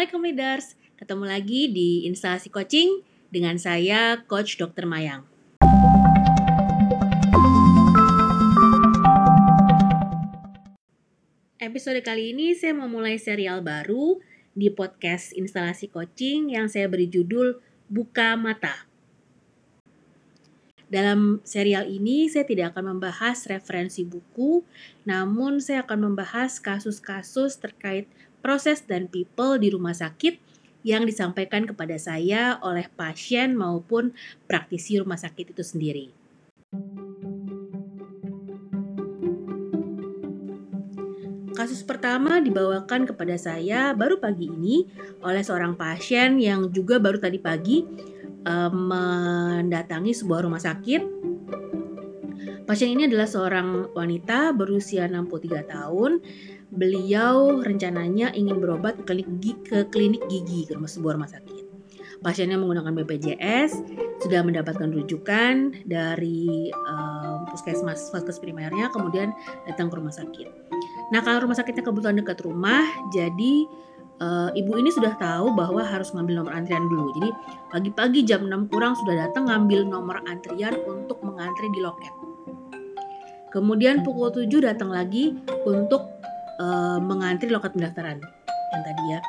Assalamualaikum leaders, ketemu lagi di instalasi coaching dengan saya Coach Dr. Mayang. Episode kali ini saya memulai serial baru di podcast instalasi coaching yang saya beri judul Buka Mata. Dalam serial ini saya tidak akan membahas referensi buku, namun saya akan membahas kasus-kasus terkait proses dan people di rumah sakit yang disampaikan kepada saya oleh pasien maupun praktisi rumah sakit itu sendiri. Kasus pertama dibawakan kepada saya baru pagi ini oleh seorang pasien yang juga baru tadi pagi um, mendatangi sebuah rumah sakit. Pasien ini adalah seorang wanita berusia 63 tahun beliau rencananya ingin berobat ke klinik gigi, ke klinik gigi ke rumah sebuah rumah sakit. Pasiennya menggunakan BPJS, sudah mendapatkan rujukan dari um, puskesmas vaskes primernya, kemudian datang ke rumah sakit. Nah, kalau rumah sakitnya kebetulan dekat rumah, jadi uh, ibu ini sudah tahu bahwa harus ngambil nomor antrian dulu. Jadi pagi-pagi jam 6 kurang sudah datang ngambil nomor antrian untuk mengantri di loket. Kemudian pukul 7 datang lagi untuk uh, mengantri loket pendaftaran yang tadi ya.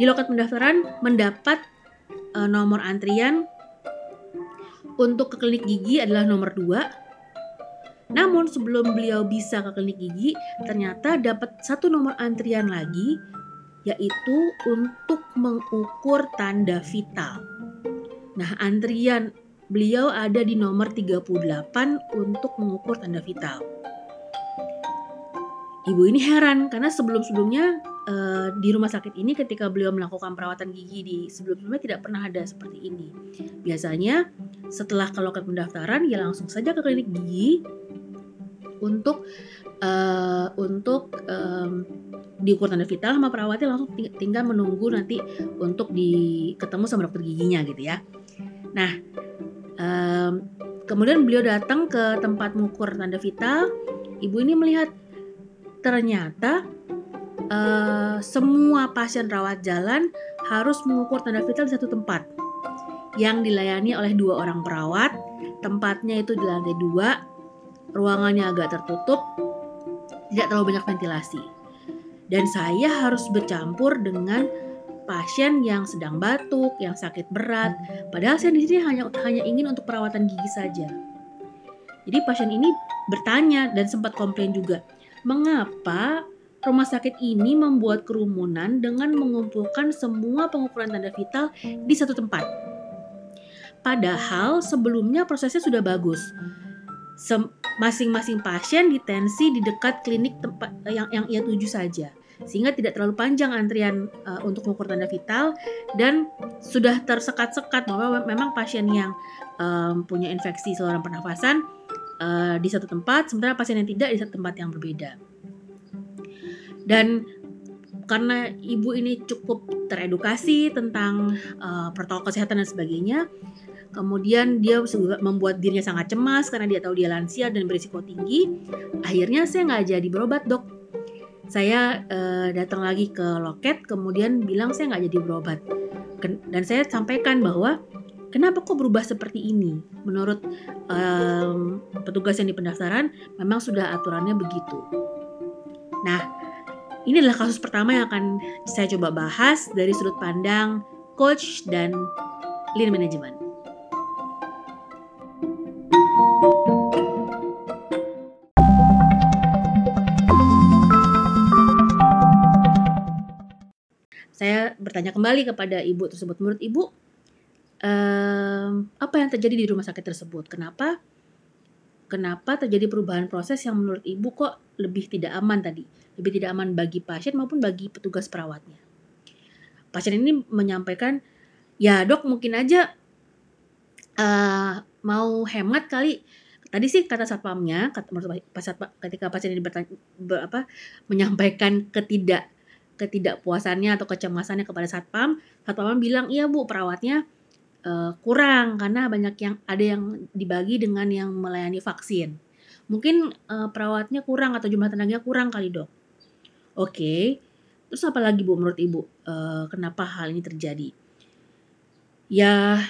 Di loket pendaftaran mendapat uh, nomor antrian untuk ke klinik gigi adalah nomor 2. Namun sebelum beliau bisa ke klinik gigi, ternyata dapat satu nomor antrian lagi yaitu untuk mengukur tanda vital. Nah, antrian beliau ada di nomor 38 untuk mengukur tanda vital. Ibu ini heran karena sebelum-sebelumnya uh, di rumah sakit ini ketika beliau melakukan perawatan gigi di sebelum-sebelumnya tidak pernah ada seperti ini. Biasanya setelah ke loket pendaftaran ya langsung saja ke klinik gigi untuk uh, untuk um, diukur tanda vital sama perawatnya langsung tinggal menunggu nanti untuk di ketemu sama dokter giginya gitu ya. Nah, um, kemudian beliau datang ke tempat mengukur tanda vital. Ibu ini melihat ternyata uh, semua pasien rawat jalan harus mengukur tanda vital di satu tempat yang dilayani oleh dua orang perawat. Tempatnya itu di lantai dua, ruangannya agak tertutup, tidak terlalu banyak ventilasi. Dan saya harus bercampur dengan pasien yang sedang batuk, yang sakit berat. Padahal saya di sini hanya hanya ingin untuk perawatan gigi saja. Jadi pasien ini bertanya dan sempat komplain juga, mengapa rumah sakit ini membuat kerumunan dengan mengumpulkan semua pengukuran tanda vital di satu tempat. Padahal sebelumnya prosesnya sudah bagus. Masing-masing pasien ditensi di dekat klinik tempat yang yang ia tuju saja sehingga tidak terlalu panjang antrian uh, untuk mengukur tanda vital dan sudah tersekat-sekat bahwa memang pasien yang um, punya infeksi saluran pernafasan uh, di satu tempat, sementara pasien yang tidak di satu tempat yang berbeda. Dan karena ibu ini cukup teredukasi tentang uh, protokol kesehatan dan sebagainya, kemudian dia juga membuat dirinya sangat cemas karena dia tahu dia lansia dan berisiko tinggi. Akhirnya saya nggak jadi berobat dok. Saya uh, datang lagi ke loket, kemudian bilang saya nggak jadi berobat. Dan saya sampaikan bahwa Kenapa kok berubah seperti ini? Menurut um, petugas yang di pendaftaran, memang sudah aturannya begitu. Nah, ini adalah kasus pertama yang akan saya coba bahas dari sudut pandang coach dan lean management. Saya bertanya kembali kepada ibu tersebut, menurut ibu um, apa yang terjadi di rumah sakit tersebut. Kenapa? Kenapa terjadi perubahan proses yang menurut ibu kok lebih tidak aman tadi, lebih tidak aman bagi pasien maupun bagi petugas perawatnya. Pasien ini menyampaikan, ya dok mungkin aja uh, mau hemat kali. Tadi sih kata satpamnya, kata, ketika pasien ini bertanya, ber, apa, menyampaikan ketidak ketidakpuasannya atau kecemasannya kepada satpam, satpam bilang iya bu perawatnya uh, kurang karena banyak yang ada yang dibagi dengan yang melayani vaksin. Mungkin uh, perawatnya kurang atau jumlah tenaganya kurang kali dok. Oke, Terus apa lagi Bu menurut Ibu uh, kenapa hal ini terjadi? Ya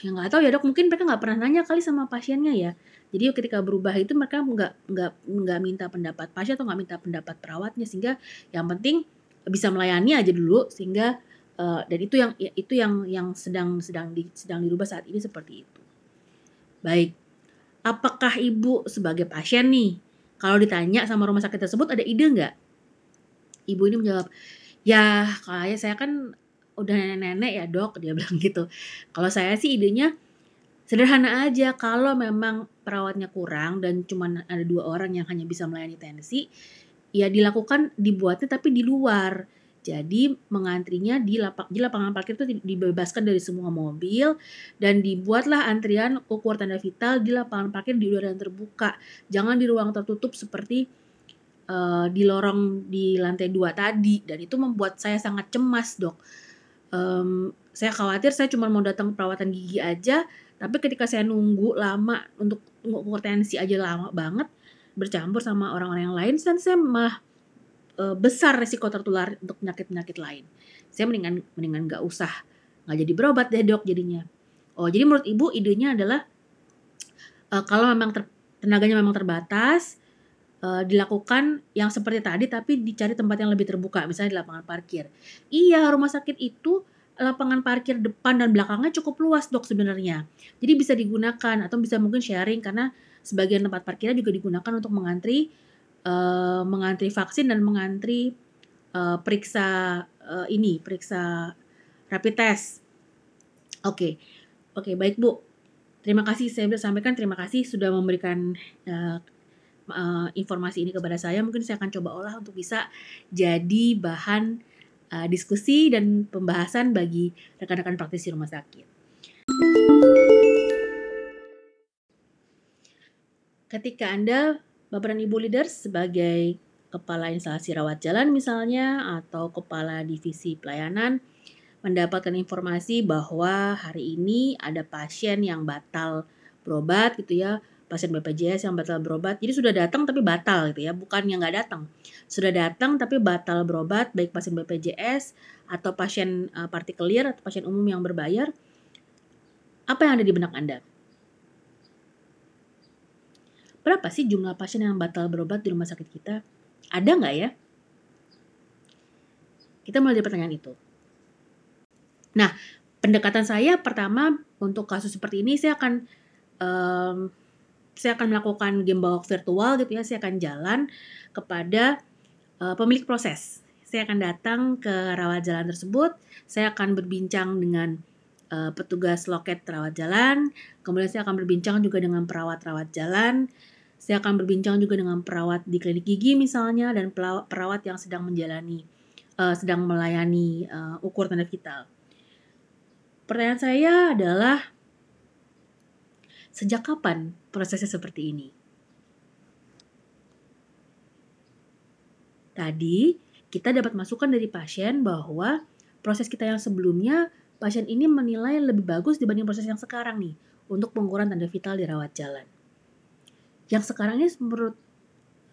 yang nggak tahu ya dok mungkin mereka nggak pernah nanya kali sama pasiennya ya jadi ketika berubah itu mereka nggak nggak nggak minta pendapat pasien atau nggak minta pendapat perawatnya sehingga yang penting bisa melayani aja dulu sehingga uh, dan itu yang ya, itu yang yang sedang sedang di, sedang dirubah saat ini seperti itu. Baik. Apakah ibu sebagai pasien nih kalau ditanya sama rumah sakit tersebut ada ide nggak? Ibu ini menjawab ya kayak saya kan udah nenek-nenek ya dok dia bilang gitu. Kalau saya sih idenya sederhana aja kalau memang perawatnya kurang dan cuma ada dua orang yang hanya bisa melayani tensi ya dilakukan dibuatnya tapi di luar jadi mengantrinya di lapak di lapangan parkir itu dibebaskan dari semua mobil dan dibuatlah antrian ukur tanda vital di lapangan parkir di udara yang terbuka. Jangan di ruang tertutup seperti uh, di lorong di lantai dua tadi dan itu membuat saya sangat cemas, Dok um, saya khawatir saya cuma mau datang perawatan gigi aja tapi ketika saya nunggu lama untuk ngukur tensi aja lama banget bercampur sama orang-orang yang lain dan saya malah e, besar resiko tertular untuk penyakit-penyakit lain saya mendingan mendingan nggak usah nggak jadi berobat deh dok jadinya oh jadi menurut ibu idenya adalah e, kalau memang ter, tenaganya memang terbatas uh, dilakukan yang seperti tadi tapi dicari tempat yang lebih terbuka misalnya di lapangan parkir. Iya, rumah sakit itu lapangan parkir depan dan belakangnya cukup luas dok sebenarnya. Jadi bisa digunakan atau bisa mungkin sharing karena sebagian tempat parkirnya juga digunakan untuk mengantri uh, mengantri vaksin dan mengantri uh, periksa uh, ini periksa rapid test. Oke, okay. oke okay, baik bu. Terima kasih saya sampaikan terima kasih sudah memberikan uh, uh, informasi ini kepada saya, mungkin saya akan coba olah untuk bisa jadi bahan uh, diskusi dan pembahasan bagi rekan-rekan praktisi rumah sakit. Ketika Anda, Bapak dan Ibu leaders, sebagai kepala instalasi rawat jalan misalnya, atau kepala divisi pelayanan, mendapatkan informasi bahwa hari ini ada pasien yang batal berobat gitu ya, pasien BPJS yang batal berobat. Jadi sudah datang tapi batal gitu ya, bukan yang nggak datang. Sudah datang tapi batal berobat baik pasien BPJS atau pasien uh, partikelir atau pasien umum yang berbayar. Apa yang ada di benak Anda? Berapa sih jumlah pasien yang batal berobat di rumah sakit kita? Ada nggak ya? Kita mulai dari pertanyaan itu. Nah, pendekatan saya pertama untuk kasus seperti ini saya akan um, saya akan melakukan game bawak virtual gitu ya, saya akan jalan kepada uh, pemilik proses. Saya akan datang ke rawat jalan tersebut, saya akan berbincang dengan uh, petugas loket rawat jalan, kemudian saya akan berbincang juga dengan perawat rawat jalan, saya akan berbincang juga dengan perawat di klinik gigi misalnya dan perawat yang sedang menjalani uh, sedang melayani uh, ukur tanda vital. Pertanyaan saya adalah Sejak kapan prosesnya seperti ini? Tadi kita dapat masukan dari pasien bahwa proses kita yang sebelumnya pasien ini menilai lebih bagus dibanding proses yang sekarang nih untuk pengukuran tanda vital di rawat jalan. Yang sekarang ini menurut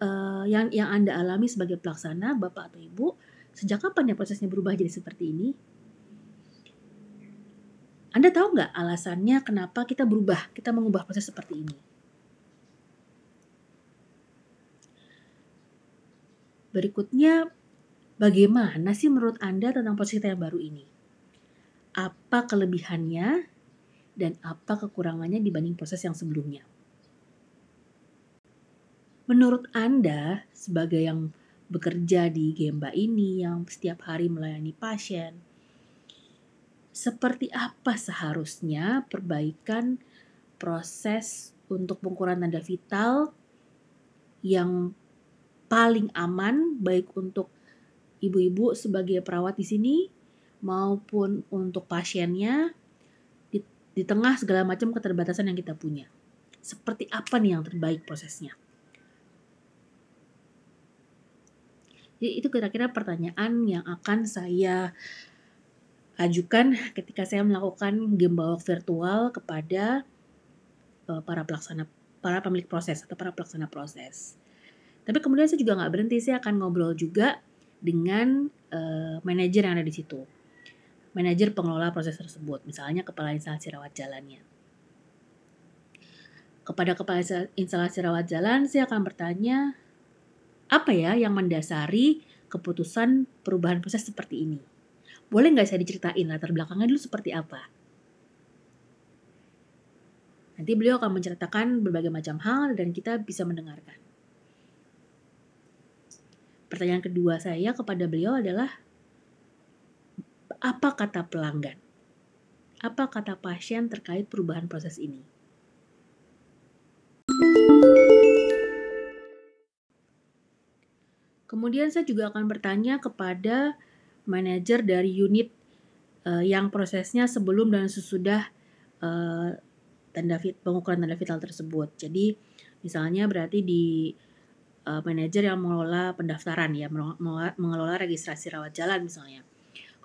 uh, yang yang Anda alami sebagai pelaksana Bapak atau Ibu, sejak kapan ya prosesnya berubah jadi seperti ini? Anda tahu nggak alasannya kenapa kita berubah, kita mengubah proses seperti ini? Berikutnya, bagaimana sih menurut Anda tentang proses kita yang baru ini? Apa kelebihannya dan apa kekurangannya dibanding proses yang sebelumnya? Menurut Anda, sebagai yang bekerja di Gemba ini, yang setiap hari melayani pasien, seperti apa seharusnya perbaikan proses untuk pengukuran tanda vital yang paling aman baik untuk ibu-ibu sebagai perawat di sini maupun untuk pasiennya di, di tengah segala macam keterbatasan yang kita punya. Seperti apa nih yang terbaik prosesnya? Jadi itu kira-kira pertanyaan yang akan saya ajukan ketika saya melakukan game virtual kepada uh, para pelaksana para pemilik proses atau para pelaksana proses. Tapi kemudian saya juga nggak berhenti, saya akan ngobrol juga dengan uh, manajer yang ada di situ. Manajer pengelola proses tersebut, misalnya kepala instalasi rawat jalannya. Kepada kepala instalasi rawat jalan, saya akan bertanya, apa ya yang mendasari keputusan perubahan proses seperti ini? Boleh nggak saya diceritain latar belakangnya dulu seperti apa? Nanti beliau akan menceritakan berbagai macam hal dan kita bisa mendengarkan. Pertanyaan kedua saya kepada beliau adalah apa kata pelanggan? Apa kata pasien terkait perubahan proses ini? Kemudian saya juga akan bertanya kepada manajer dari unit uh, yang prosesnya sebelum dan sesudah uh, tanda fit, pengukuran tanda vital tersebut. Jadi misalnya berarti di uh, manajer yang mengelola pendaftaran ya, mengelola registrasi rawat jalan misalnya.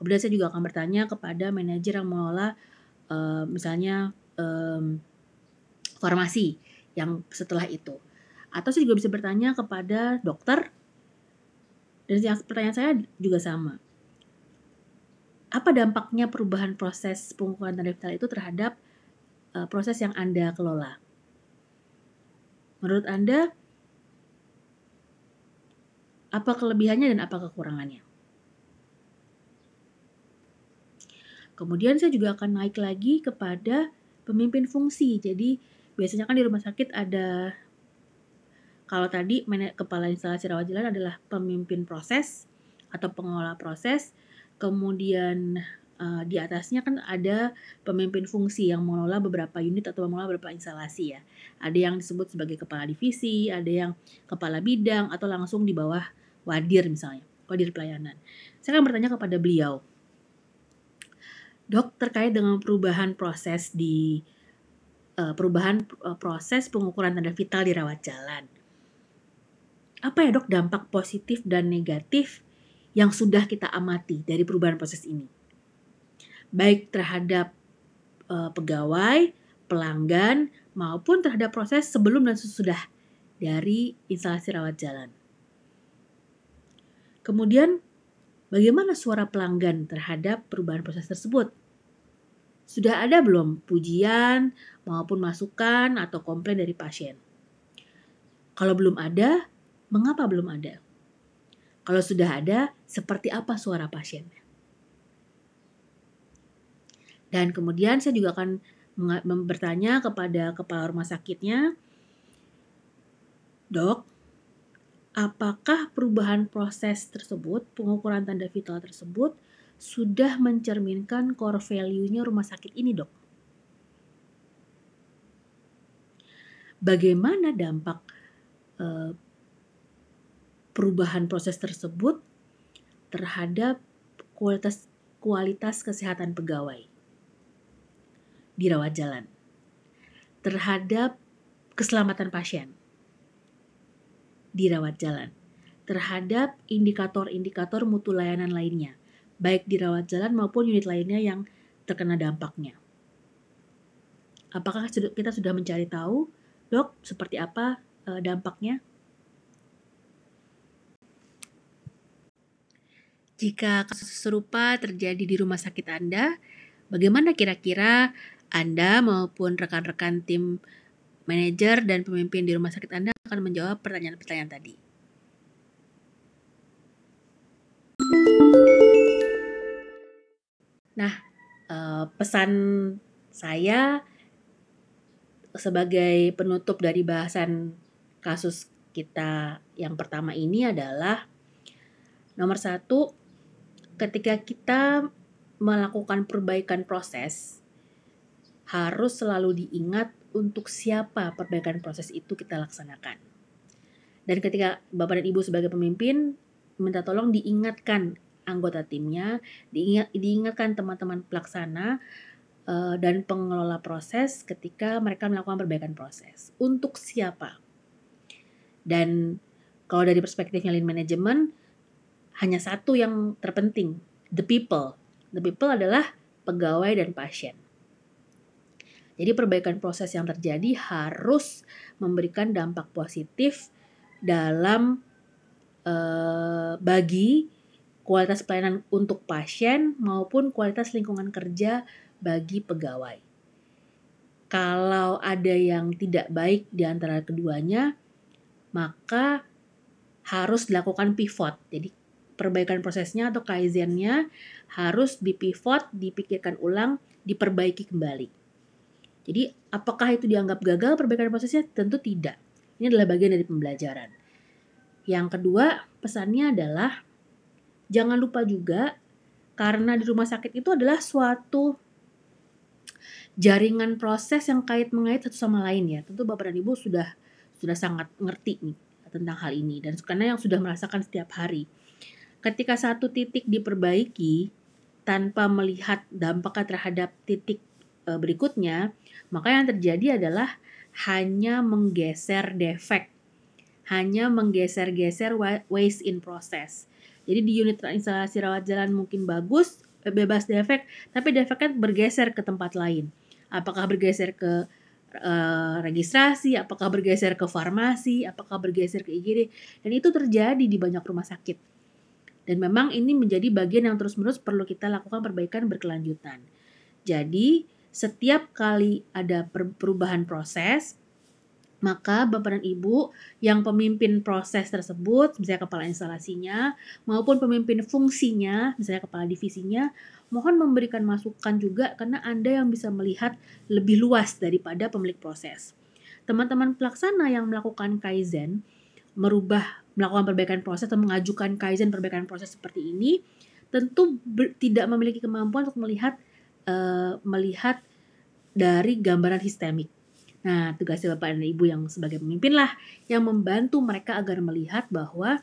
Kemudian saya juga akan bertanya kepada manajer yang mengelola uh, misalnya um, farmasi yang setelah itu. Atau saya juga bisa bertanya kepada dokter dan yang pertanyaan saya juga sama. Apa dampaknya perubahan proses pengukuran tanda vital itu terhadap uh, proses yang Anda kelola. Menurut Anda, apa kelebihannya dan apa kekurangannya? Kemudian saya juga akan naik lagi kepada pemimpin fungsi. Jadi biasanya kan di rumah sakit ada kalau tadi kepala instalasi rawat jalan adalah pemimpin proses atau pengelola proses, kemudian uh, di atasnya kan ada pemimpin fungsi yang mengelola beberapa unit atau mengelola beberapa instalasi ya. Ada yang disebut sebagai kepala divisi, ada yang kepala bidang atau langsung di bawah wadir misalnya, wadir pelayanan. Saya akan bertanya kepada beliau, dok terkait dengan perubahan proses di uh, perubahan uh, proses pengukuran tanda vital di rawat jalan. Apa ya dok dampak positif dan negatif yang sudah kita amati dari perubahan proses ini? baik terhadap uh, pegawai, pelanggan, maupun terhadap proses sebelum dan sesudah dari instalasi rawat jalan. Kemudian, bagaimana suara pelanggan terhadap perubahan proses tersebut? Sudah ada belum pujian maupun masukan atau komplain dari pasien? Kalau belum ada, mengapa belum ada? Kalau sudah ada, seperti apa suara pasiennya? Dan kemudian saya juga akan bertanya kepada kepala rumah sakitnya, dok, apakah perubahan proses tersebut, pengukuran tanda vital tersebut, sudah mencerminkan core value-nya rumah sakit ini, dok? Bagaimana dampak eh, perubahan proses tersebut terhadap kualitas kualitas kesehatan pegawai? di rawat jalan terhadap keselamatan pasien di rawat jalan terhadap indikator-indikator mutu layanan lainnya baik di rawat jalan maupun unit lainnya yang terkena dampaknya. Apakah kita sudah mencari tahu, dok, seperti apa eh, dampaknya? Jika kasus serupa terjadi di rumah sakit Anda, bagaimana kira-kira anda maupun rekan-rekan tim manajer dan pemimpin di rumah sakit Anda akan menjawab pertanyaan-pertanyaan tadi. Nah, eh, pesan saya sebagai penutup dari bahasan kasus kita yang pertama ini adalah nomor satu, ketika kita melakukan perbaikan proses, harus selalu diingat untuk siapa perbaikan proses itu kita laksanakan. Dan ketika Bapak dan Ibu sebagai pemimpin minta tolong diingatkan anggota timnya, diingat, diingatkan teman-teman pelaksana uh, dan pengelola proses ketika mereka melakukan perbaikan proses. Untuk siapa? Dan kalau dari perspektifnya lean management, hanya satu yang terpenting, the people. The people adalah pegawai dan pasien. Jadi perbaikan proses yang terjadi harus memberikan dampak positif dalam uh, bagi kualitas pelayanan untuk pasien maupun kualitas lingkungan kerja bagi pegawai. Kalau ada yang tidak baik di antara keduanya, maka harus dilakukan pivot. Jadi perbaikan prosesnya atau kaizennya harus dipivot, dipikirkan ulang, diperbaiki kembali. Jadi apakah itu dianggap gagal perbaikan prosesnya? Tentu tidak. Ini adalah bagian dari pembelajaran. Yang kedua, pesannya adalah jangan lupa juga karena di rumah sakit itu adalah suatu jaringan proses yang kait mengait satu sama lain ya. Tentu Bapak dan Ibu sudah sudah sangat ngerti nih tentang hal ini dan karena yang sudah merasakan setiap hari. Ketika satu titik diperbaiki tanpa melihat dampaknya terhadap titik e, berikutnya, maka yang terjadi adalah hanya menggeser defek, hanya menggeser-geser waste in process. Jadi di unit instalasi rawat jalan mungkin bagus, bebas defek, tapi defeknya bergeser ke tempat lain apakah bergeser ke uh, registrasi, apakah bergeser ke farmasi, apakah bergeser ke IGD, dan itu terjadi di banyak rumah sakit. Dan memang ini menjadi bagian yang terus-menerus perlu kita lakukan perbaikan berkelanjutan. Jadi, setiap kali ada perubahan proses, maka Bapak dan Ibu yang pemimpin proses tersebut, misalnya kepala instalasinya, maupun pemimpin fungsinya, misalnya kepala divisinya, mohon memberikan masukan juga karena Anda yang bisa melihat lebih luas daripada pemilik proses. Teman-teman pelaksana yang melakukan Kaizen, merubah, melakukan perbaikan proses atau mengajukan Kaizen perbaikan proses seperti ini, tentu tidak memiliki kemampuan untuk melihat uh, melihat dari gambaran sistemik Nah, tugasnya Bapak dan Ibu yang sebagai pemimpin lah yang membantu mereka agar melihat bahwa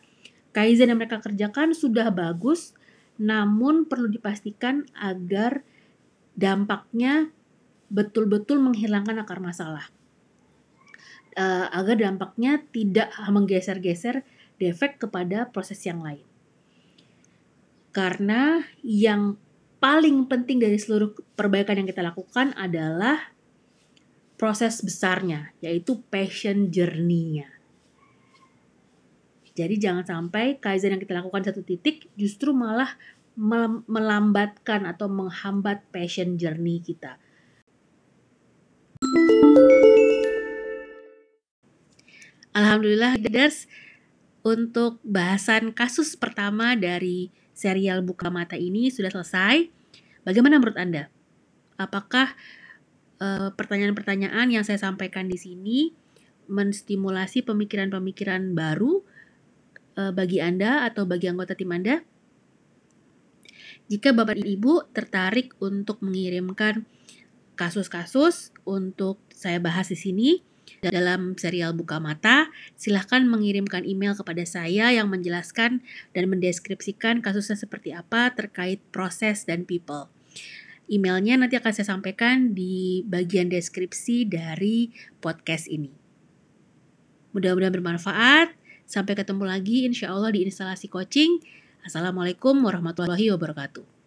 kaizen yang mereka kerjakan sudah bagus, namun perlu dipastikan agar dampaknya betul-betul menghilangkan akar masalah. Uh, agar dampaknya tidak menggeser-geser defek kepada proses yang lain. Karena yang paling penting dari seluruh perbaikan yang kita lakukan adalah proses besarnya, yaitu passion journey-nya. Jadi jangan sampai kaizen yang kita lakukan satu titik justru malah melambatkan atau menghambat passion journey kita. Alhamdulillah leaders untuk bahasan kasus pertama dari serial Buka Mata ini sudah selesai. Bagaimana menurut Anda? Apakah pertanyaan-pertanyaan yang saya sampaikan di sini menstimulasi pemikiran-pemikiran baru uh, bagi Anda atau bagi anggota tim Anda. Jika Bapak dan Ibu tertarik untuk mengirimkan kasus-kasus untuk saya bahas di sini dalam serial Buka Mata, silahkan mengirimkan email kepada saya yang menjelaskan dan mendeskripsikan kasusnya seperti apa terkait proses dan people. Emailnya nanti akan saya sampaikan di bagian deskripsi dari podcast ini. Mudah-mudahan bermanfaat. Sampai ketemu lagi insya Allah di instalasi coaching. Assalamualaikum warahmatullahi wabarakatuh.